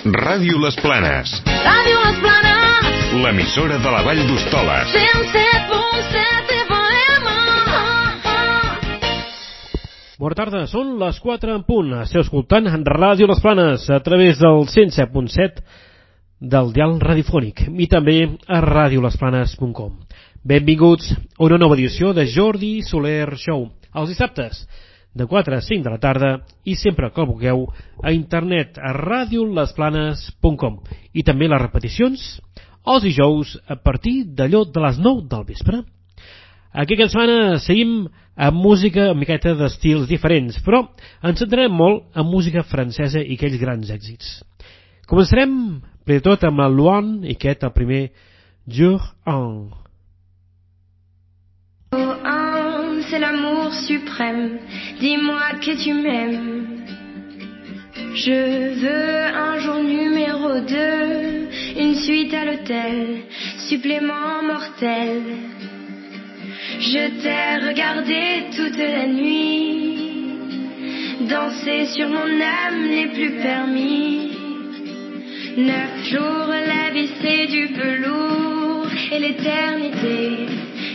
Ràdio Les Planes. Ràdio Les Planes. L'emissora de la Vall d'Hostoles. 107.7 FM. Bona tarda, són les 4 en punt. Esteu escoltant Ràdio Les Planes a través del 107.7 del dial radiofònic i també a radiolesplanes.com. Benvinguts a una nova edició de Jordi Soler Show, els dissabtes, de 4 a 5 de la tarda i sempre que vulgueu a internet a radiolesplanes.com i també les repeticions els dijous a partir d'allò de les 9 del vespre. Aquesta setmana seguim amb música amb miqueta d'estils diferents, però ens centrarem molt en música francesa i aquells grans èxits. Començarem, de tot, amb la Luan i aquest, el primer Jour 1. Oh, un, c'est l'amour suprême. Dis-moi que tu m'aimes. Je veux un jour numéro 2, une suite à l'hôtel, supplément mortel. Je t'ai regardé toute la nuit, danser sur mon âme n'est plus permis. Neuf jours, la vie du velours et l'éternité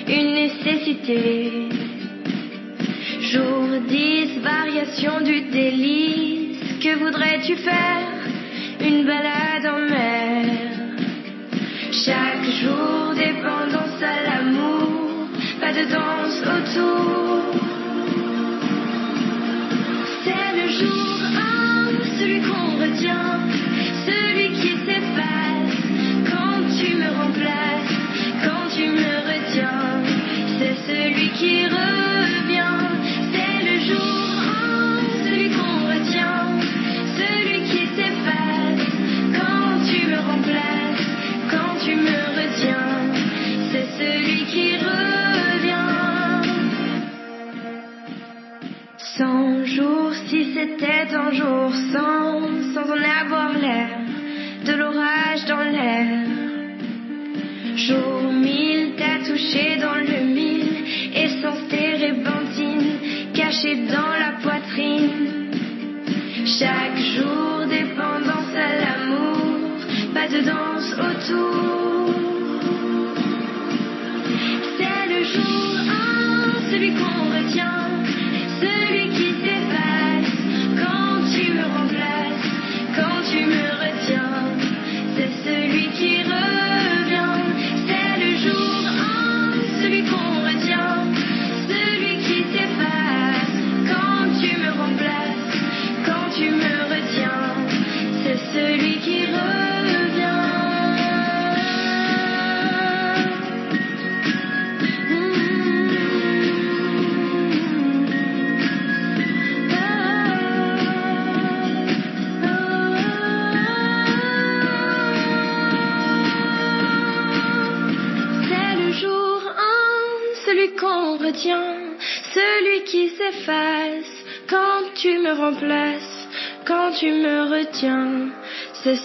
une nécessité. Jour 10, variation du délice. Que voudrais-tu faire? Une balade en mer. Chaque jour, dépendance à l'amour. Pas de danse autour. C'est le jour 1, celui qu'on retient. Celui qui s'efface quand tu me remplaces. Quand tu me retiens. C'est celui qui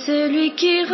celui qui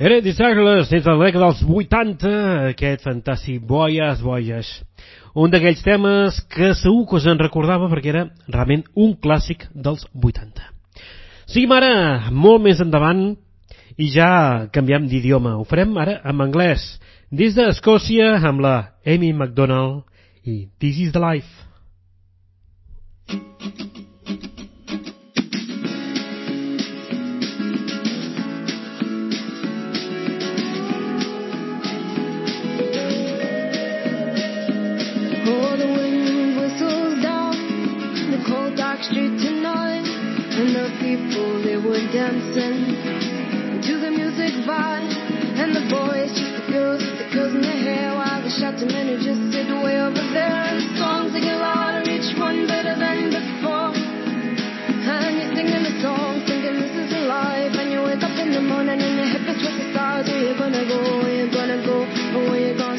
Era Disagles, des de la dècada dels 80, aquest fantàstic Boies, Boies. Un d'aquells temes que segur que us en recordava perquè era realment un clàssic dels 80. Seguim ara molt més endavant i ja canviem d'idioma. Ho farem ara en anglès. Des d'Escòcia amb la Amy MacDonald i This is the Life. Oh, and the people they were dancing to the music vibe, and the boys just the girls with the curls in their hair, while the shouting men who just sit way over there, and the songs get louder, each one better than before. And you're singing the song, thinking this is life, and you wake up in the morning and your head is towards the stars. Where you gonna go? Where you gonna go? Oh, Where you gonna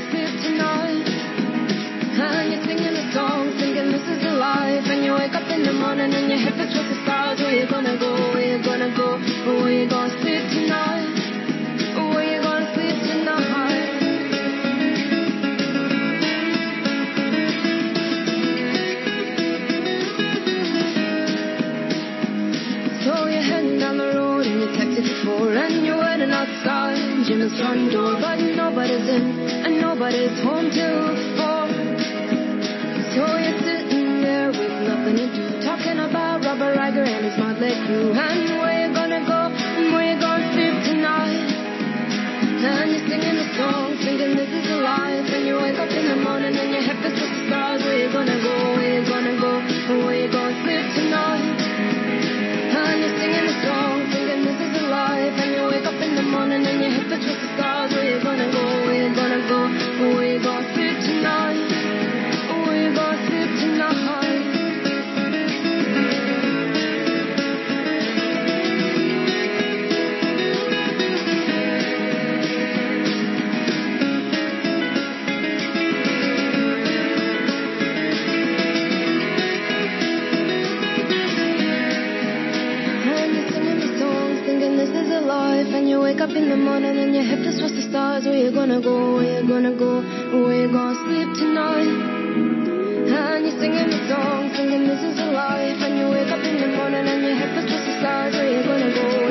you wake up in the morning and your head is towards the stars. Where you gonna go? Where you gonna go? Where you gonna sleep tonight? Where you gonna sleep tonight? So you're heading down the road and you texted before and you're waiting outside Jim's front door, but nobody's in and nobody's home till four. So there with nothing to do, talking about Robert Riger and his motley crew and where you gonna go and where you gonna sleep tonight. And you're singing a song, thinking this is a life. And you wake up in the morning and your head feels like the stars. Where you gonna go? Where you gonna go? And where you gonna sleep tonight? And you're singing a song, thinking this is a life. And you wake up in the morning and your head feels like the stars. Where you gonna go? Where you gonna go? Where you gonna you wake up in the morning and your head is towards the stars. Where you gonna go? Where you gonna go? Where you gonna sleep tonight? And you're singing a song, singing this is a life. And you wake up in the morning and your head is towards the stars. Where you gonna go?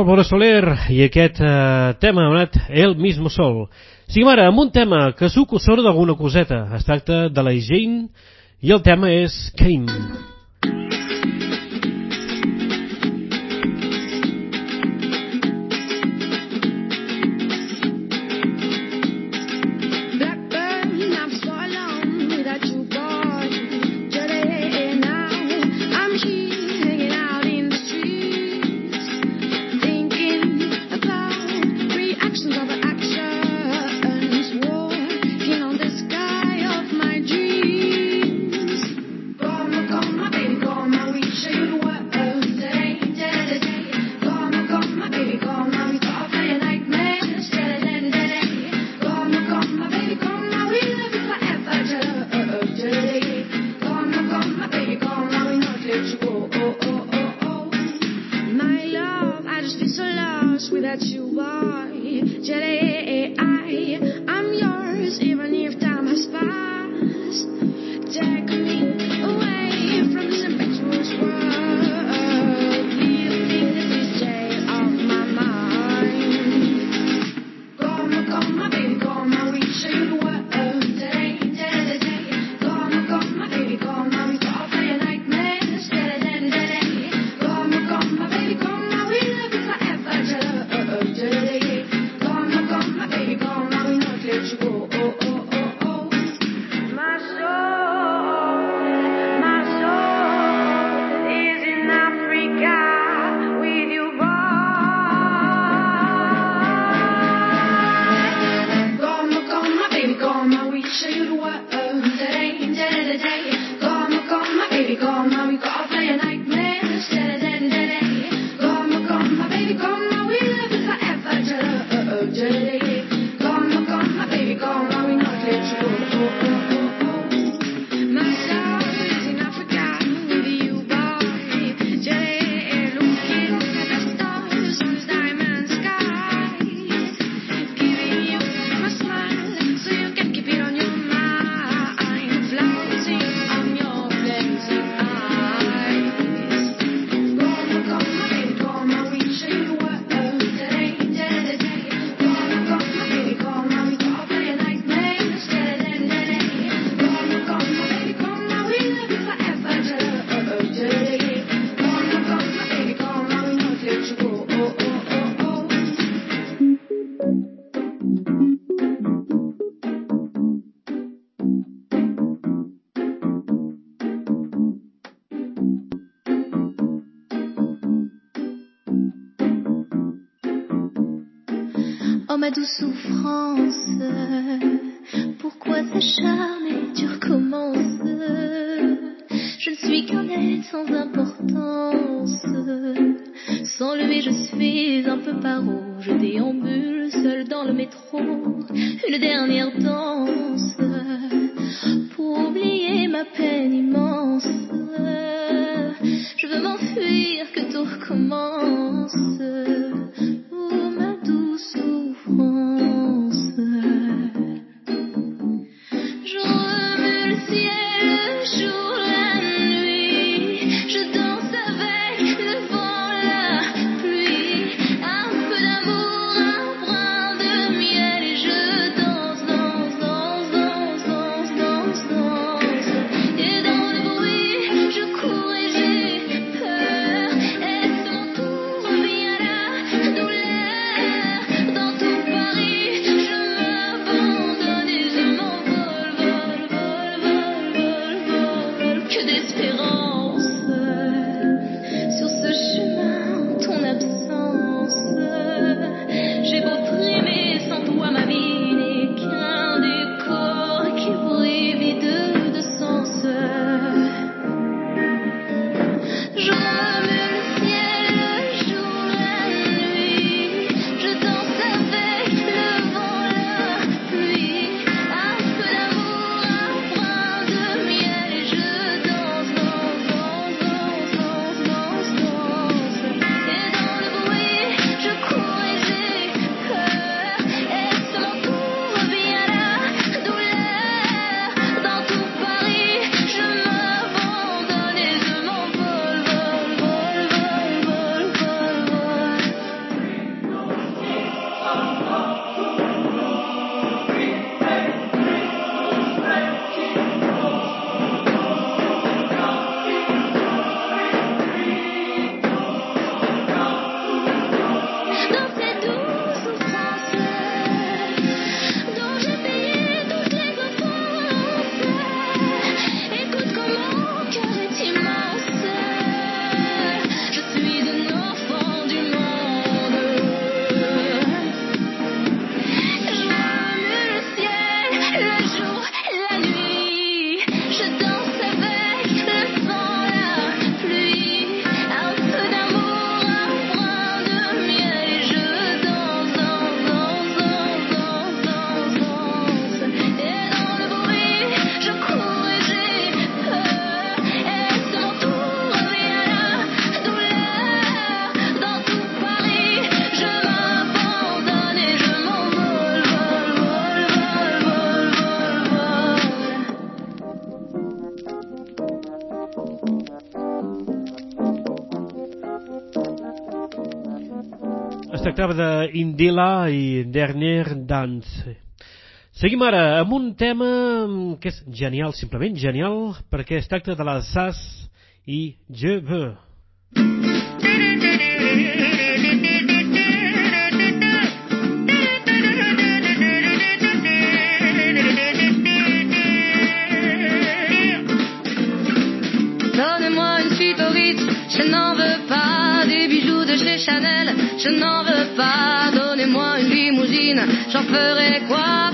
Álvaro Soler i aquest eh, tema anat El mismo sol. Siguem ara amb un tema que suco sort d'alguna coseta. Es tracta de la Jane i el tema és Kane. douce souffrance. Pourquoi s'acharner, tu recommences Je ne suis qu'un être sans importance. Sans lui je suis un peu paro, je déambule tractava d'Indila i Dernier Dance. Seguim ara amb un tema que és genial, simplement genial, perquè es tracta de la SAS i Je veux. Chanel, je n'en veux pas. Donnez-moi une limousine, j'en ferai quoi?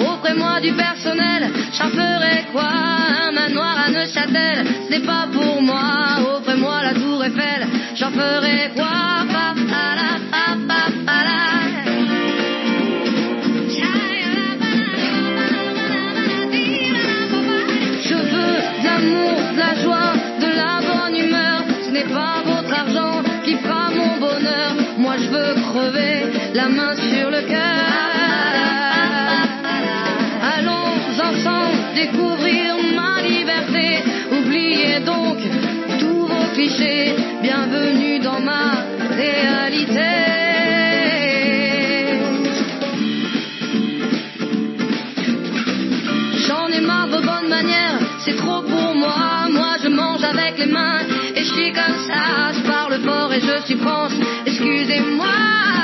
Offrez-moi du personnel, j'en ferai quoi? Un manoir à Neuchâtel, ce n'est pas pour moi. Offrez-moi la tour Eiffel, j'en ferai quoi? La main sur le cœur. Allons ensemble découvrir ma liberté. Oubliez donc tous vos clichés. Bienvenue dans ma réalité. J'en ai marre de bonnes manières, c'est trop pour moi. Moi je mange avec les mains et je suis comme ça. Je parle fort et je suis moi.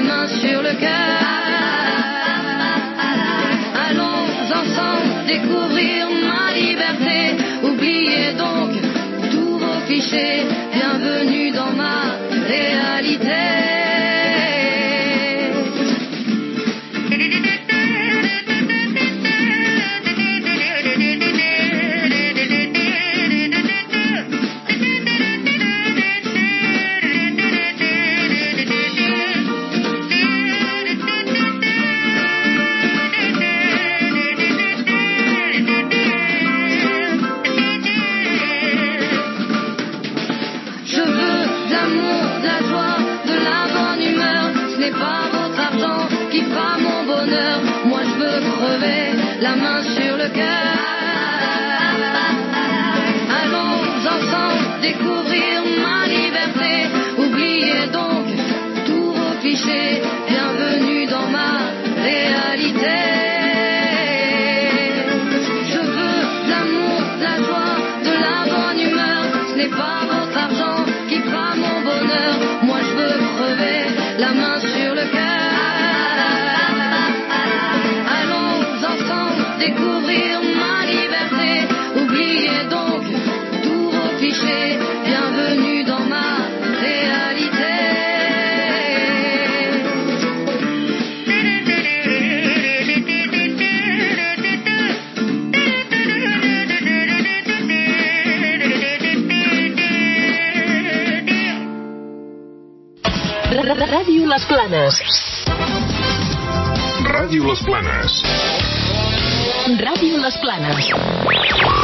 Main sur le cœur. Allons ensemble découvrir ma liberté. Oubliez donc tous vos clichés. Bienvenue dans découvrir ma liberté. Oubliez donc tous vos clichés. Bienvenue dans ma réalité. Ràdio Les Planes. Ràdio Les Planes. Ràdio Les Planes.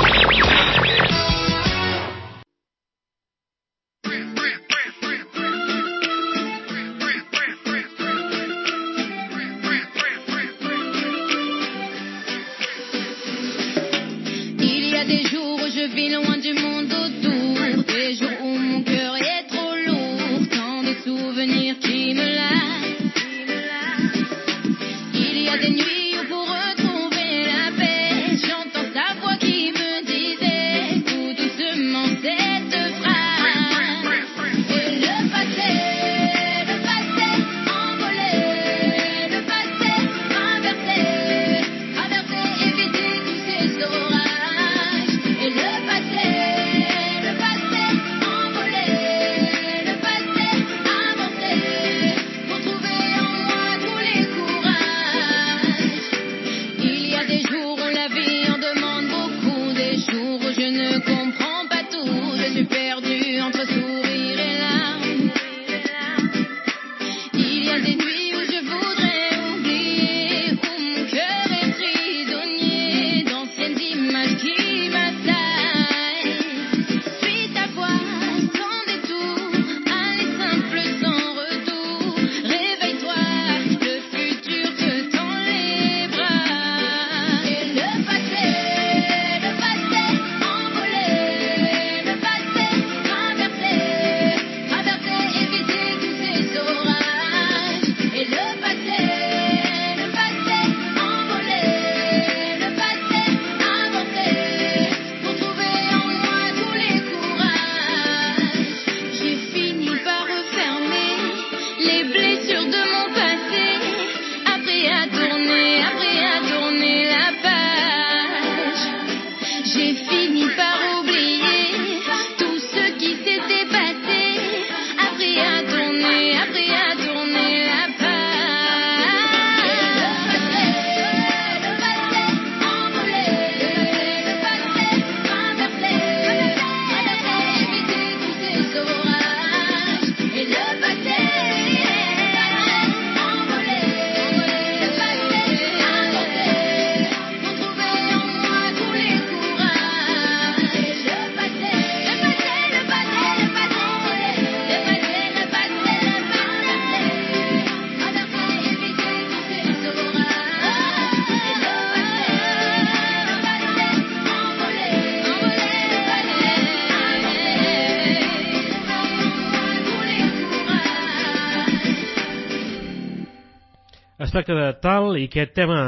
Nadal i aquest tema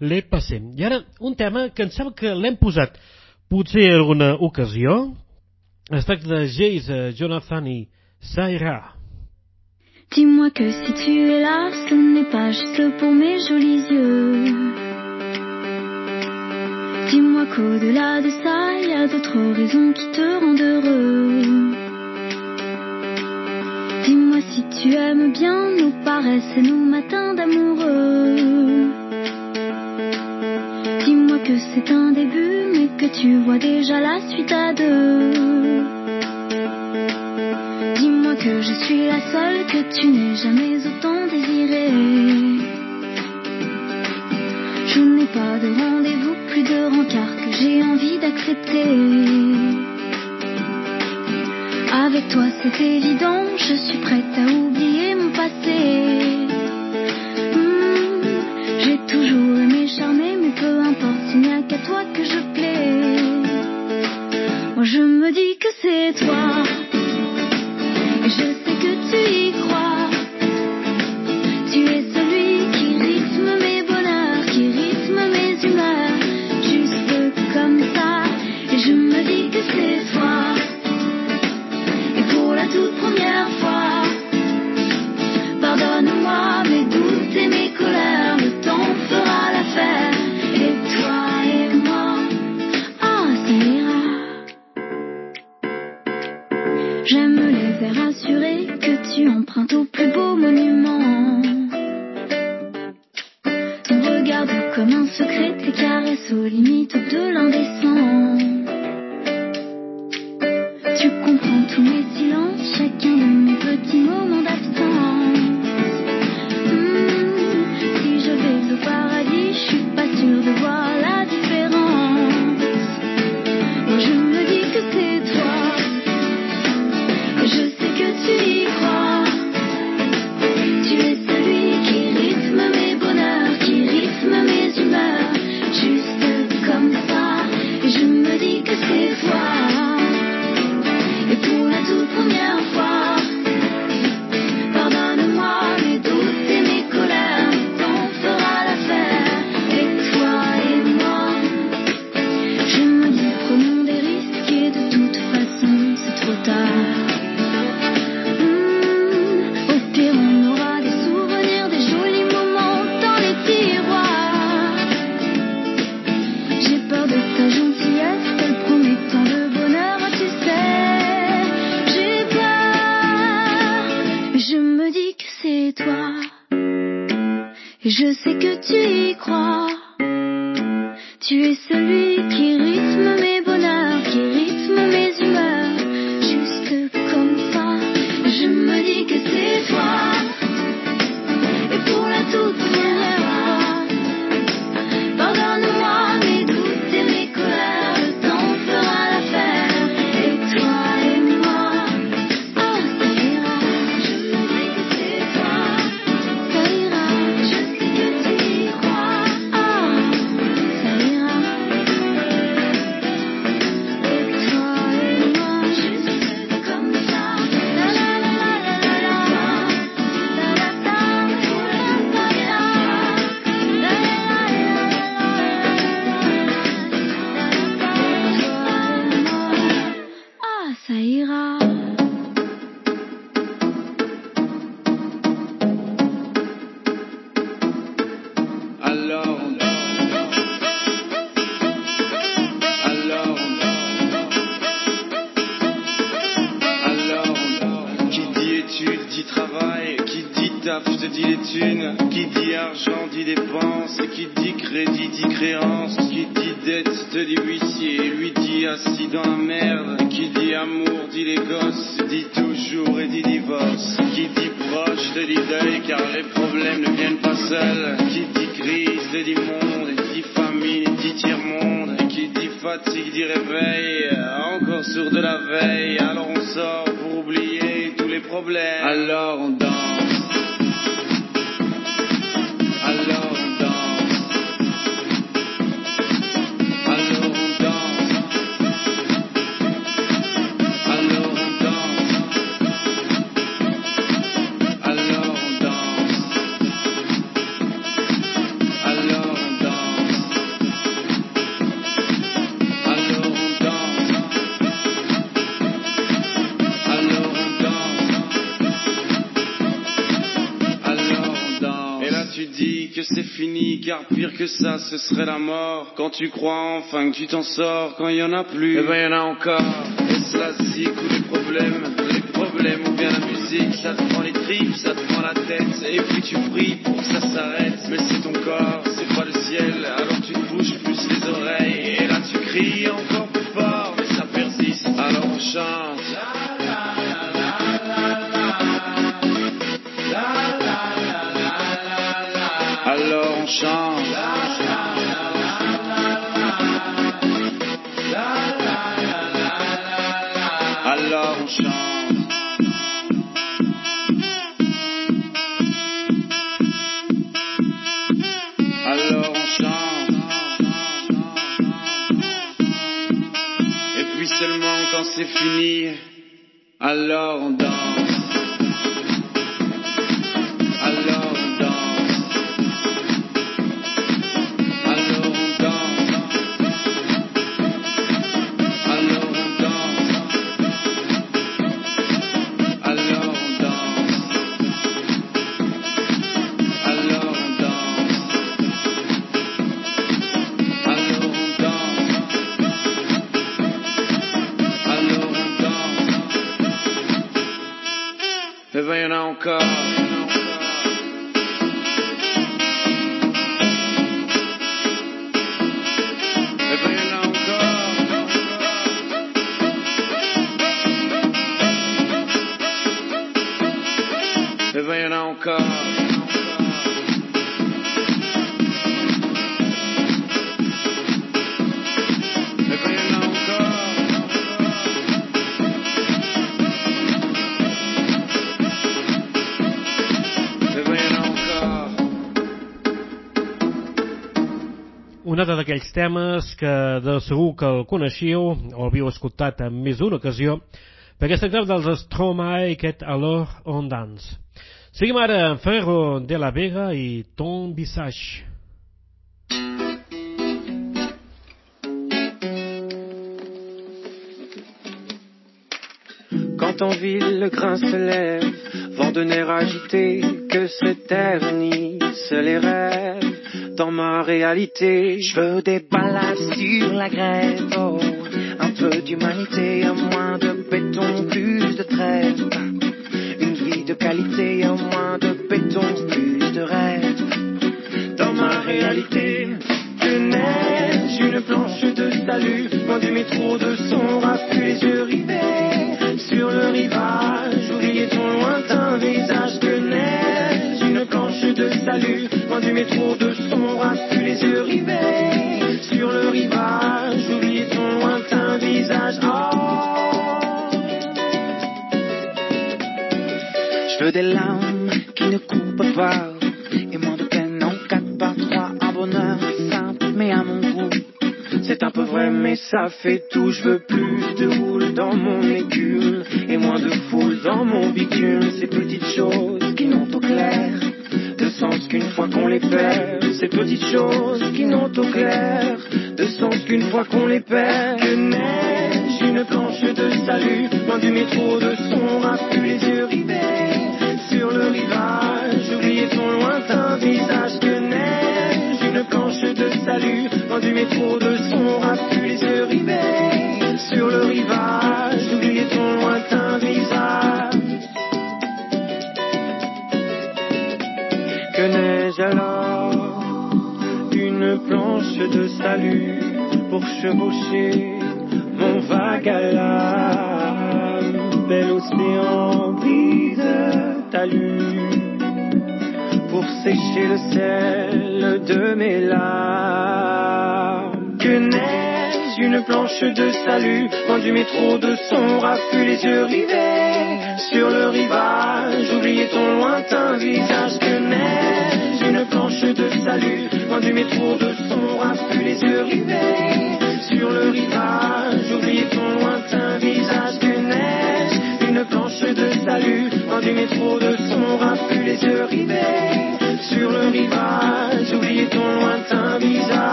l'he passem. I ara, un tema que em sembla que l'hem posat potser en alguna ocasió. Es tracta de eh, Jonathan i Ça. Dis-moi que si tu es là, ce n'est pas juste pour mes jolis yeux. Dis-moi qu'au-delà de ça, il y a d'autres horizons qui te rendent heureux tu aimes bien nos paresses et nos matins d'amoureux. Dis-moi que c'est un début, mais que tu vois déjà la suite à deux. Dis-moi que je suis la seule que tu n'aies jamais autant désirée. Je n'ai pas de rendez-vous, plus de rencard que j'ai envie d'accepter. Toi c'est évident, je suis prête à oublier. Qui dit amour dit les gosses. Dit toujours et dit divorce. Qui dit proche dit deuil car les problèmes ne viennent pas seuls. Qui dit crise te dit monde. Et dit famine dit tiers-monde. Et qui dit fatigue dit réveil. Encore sourd de la veille. Alors on sort pour oublier tous les problèmes. Alors on danse. Pire que ça, ce serait la mort. Quand tu crois enfin que tu t'en sors, quand il y en a plus, eh ben il y en a encore. Et cela zik ou les problèmes, les problèmes ou bien la musique, ça te prend les tripes, ça te prend la tête, et puis tu pries pour que ça s'arrête. Mais c'est ton corps, c'est pas le ciel, alors tu te bouges plus les oreilles, et là tu cries encore plus fort, mais ça persiste. Alors on chante. Alors d'aquells temes que de segur que el coneixíeu o l'havíeu escoltat en més d'una ocasió, perquè es tractava dels Stromae i aquest Alors on Dance. Seguim ara amb Ferro de la Vega i Ton Visage. Quand en ville le grain se lève, vent de nerfs agité, que s'éternisent les rêves dans ma réalité. Je veux des balades sur la grève, oh, un peu d'humanité, un moins de béton, plus de trêve. Une vie de qualité, un moins de béton, plus de rêve. Dans ma réalité, que neige, une planche de salut, loin du métro de son rap, les yeux rivés sur le rivage. Oubliez ton lointain visage que neige, une planche de salut, loin du métro de son rap, les yeux rivés sur le rivage. Oubliez ton lointain visage. Oh. Je veux des larmes qui ne coupent pas et moins de peine en 4 par 3 un bonheur simple mais à mon goût c'est un peu vrai mais ça fait tout je veux plus de houle dans mon écume et moins de foule dans mon bitume ces petites choses qui n'ont au clair de sens qu'une fois qu'on les perd ces petites choses qui n'ont au clair de sens qu'une fois qu'on les perd. Que neige une planche de salut loin du métro de son rap les yeux rivés sur le rivage oubliez ton lointain visage. Que neige une planche de salut loin du métro de pour chevaucher mon vague à l'âme, bel océan brise ta pour sécher le sel de mes larmes. Que neige une planche de salut, quand du métro de son raffut les yeux rivés sur le rivage, oublier ton lointain visage.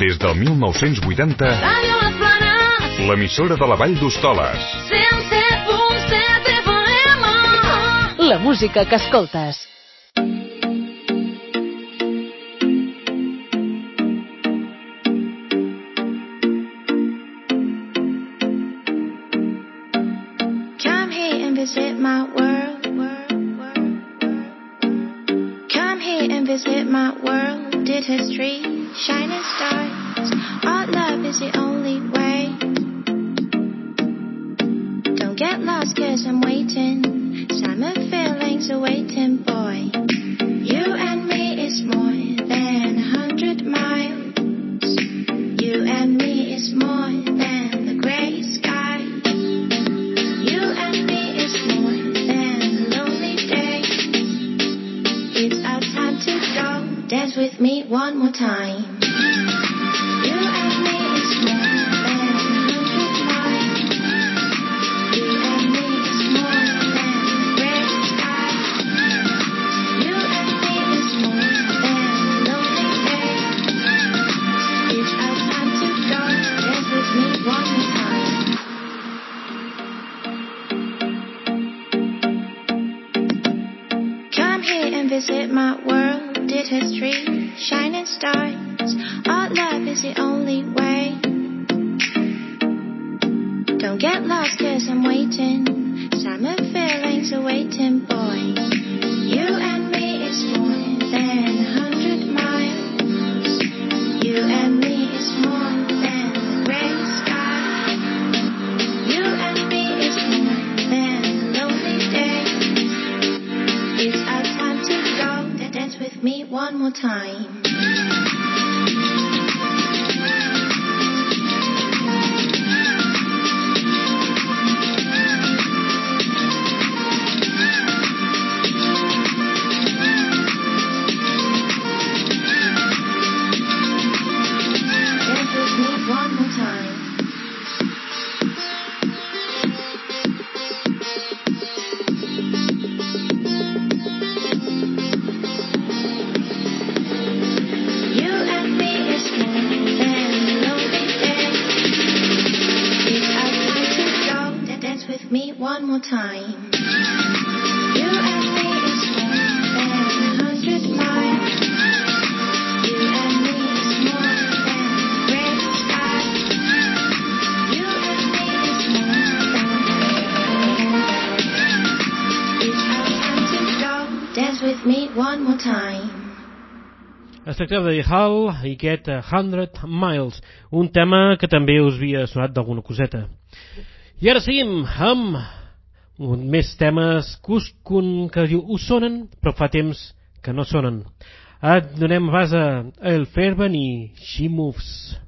Des del 1980, Ràdio La Plana, l'emissora de la Vall d'Hostoles. La música que escoltes. me one more time. tractava de Hall i aquest eh, 100 Miles, un tema que també us havia sonat d'alguna coseta. I ara seguim amb un més temes cuscun que diu us sonen però fa temps que no sonen. Et donem base a El Ferben i She Moves.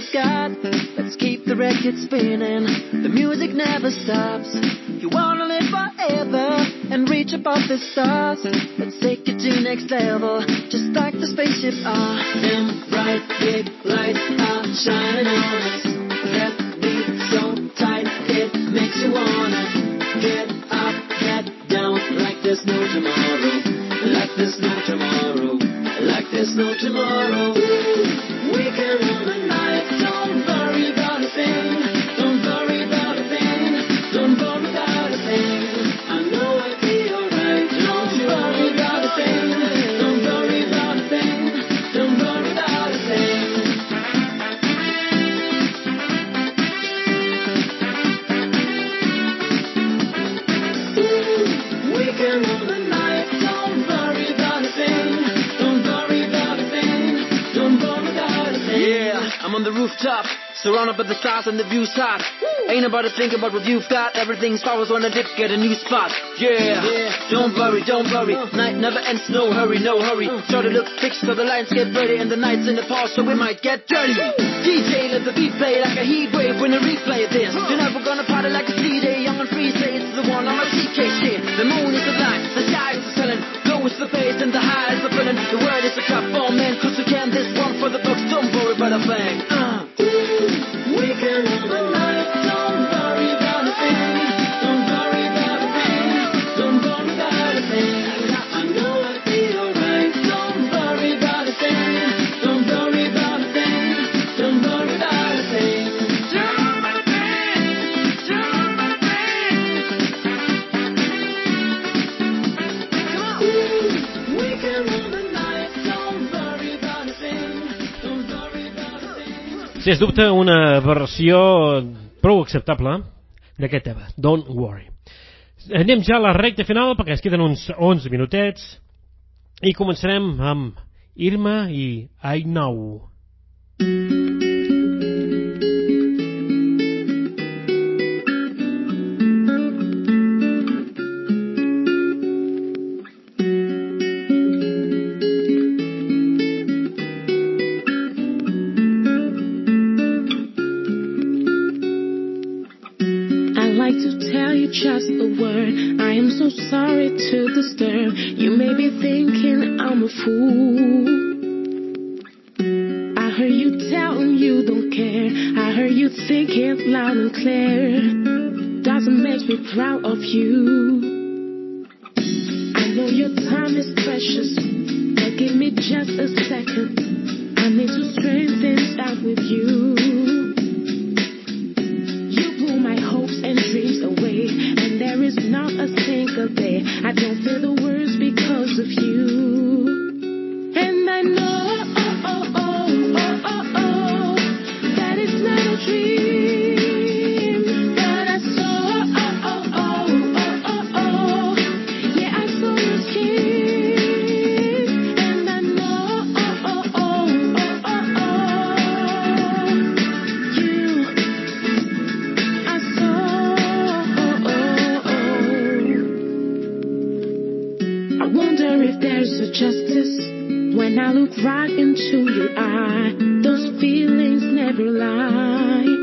you've got. Let's keep the record spinning. The music never stops. You wanna live forever and reach above the stars. Let's take it to next level, just like the spaceship Ah, Them bright big lights are shining on us. and the view's hot. Ain't about to think about what you've got. Everything's always when the dip, get a new spot. Yeah, yeah. don't worry, don't worry. Night never ends, no hurry, no hurry. Try to look fixed so the lines get dirty and the night's in the past so we might get dirty. DJ, let the beat play like a heat wave when the replay this. You're never gonna party like a CD. I'm on free say it's the one on my TK shit. The moon is the light, the sky is the selling. Low is the bass and the high is the filling. The word is a cup, for men, cause we can this one for the book. Sens dubte, una versió prou acceptable d'aquest tema, Don't Worry. Anem ja a la recta final, perquè es queden uns 11 minutets, i començarem amb Irma i I Know. Mm -hmm. of justice. When I look right into your eye, those feelings never lie.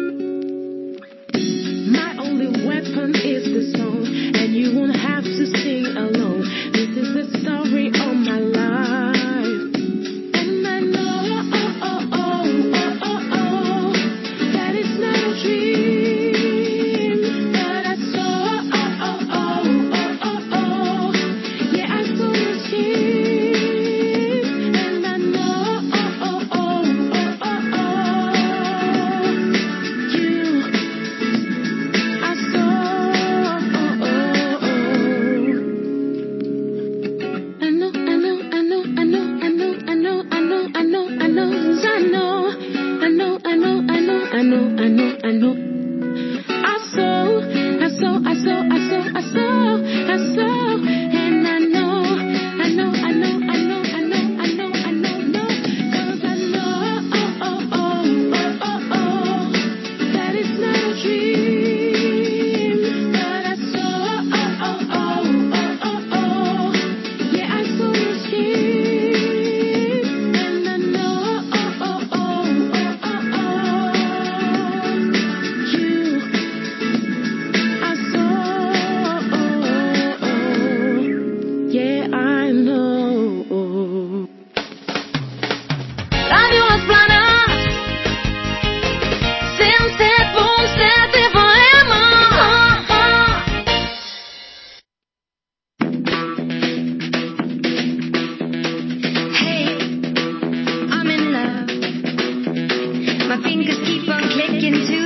fingers keep on clicking to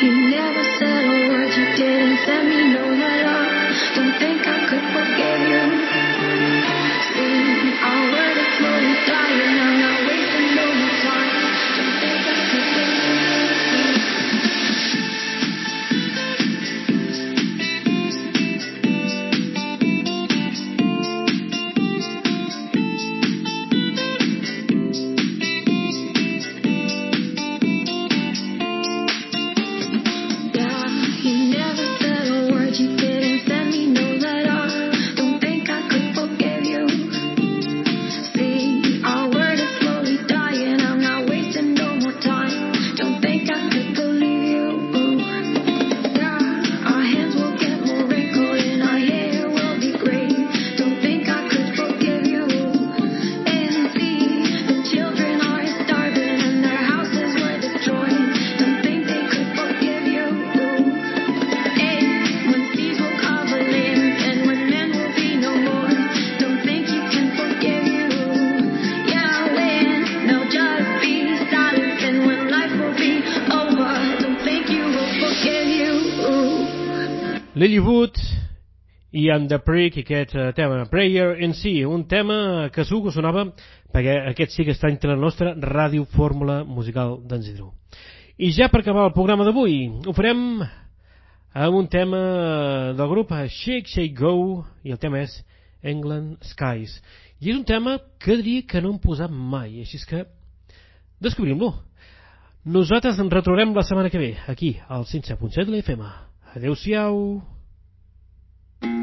You never said a word, you didn't send me no. He and the Prick i aquest eh, tema Prayer in Si, un tema que segur que sonava perquè aquest sí que està entre la nostra ràdio fórmula musical d'Ensidru. I ja per acabar el programa d'avui ho farem amb un tema del grup Shake Shake Go i el tema és England Skies. I és un tema que diria que no hem posat mai, així que descobrim-lo. Nosaltres ens retrobem la setmana que ve, aquí, al 107.7 de l'FM. FM. Adéu-siau! You're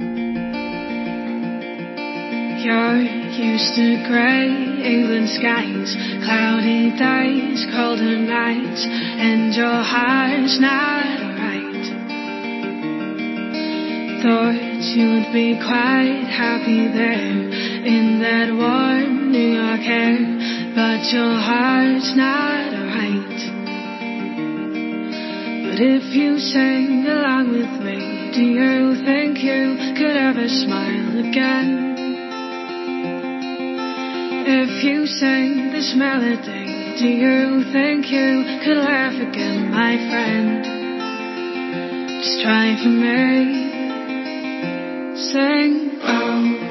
used to grey England skies, cloudy days, colder nights, and your heart's not right. Thought you would be quite happy there in that warm New York air, but your heart's not right. But if you sang along with me, do you think you could ever smile again. If you sing this melody, do you think you could laugh again, my friend? Just try for me. Sing. Oh.